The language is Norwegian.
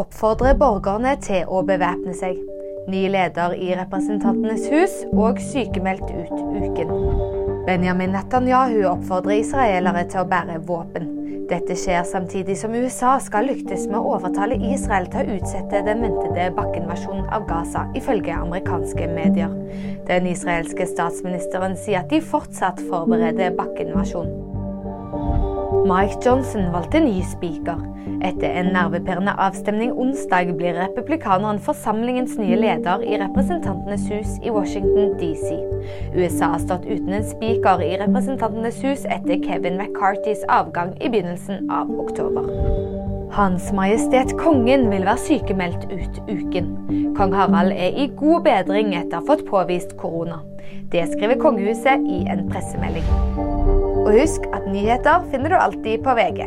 oppfordrer borgerne til å bevæpne seg. Ny leder i Representantenes hus og sykemeldt ut uken. Benjamin Netanyahu oppfordrer israelere til å bære våpen. Dette skjer samtidig som USA skal lyktes med å overtale Israel til å utsette den ventede bakkeinvasjonen av Gaza, ifølge amerikanske medier. Den israelske statsministeren sier at de fortsatt forbereder bakkeinvasjon. Mike Johnson valgte ny speaker. Etter en nervepirrende avstemning onsdag blir republikaneren forsamlingens nye leder i Representantenes hus i Washington DC. USA har stått uten en speaker i Representantenes hus etter Kevin McCartys avgang i begynnelsen av oktober. Hans Majestet Kongen vil være sykemeldt ut uken. Kong Harald er i god bedring etter å ha fått påvist korona. Det skriver kongehuset i en pressemelding. Og husk at nyheter finner du alltid på VG.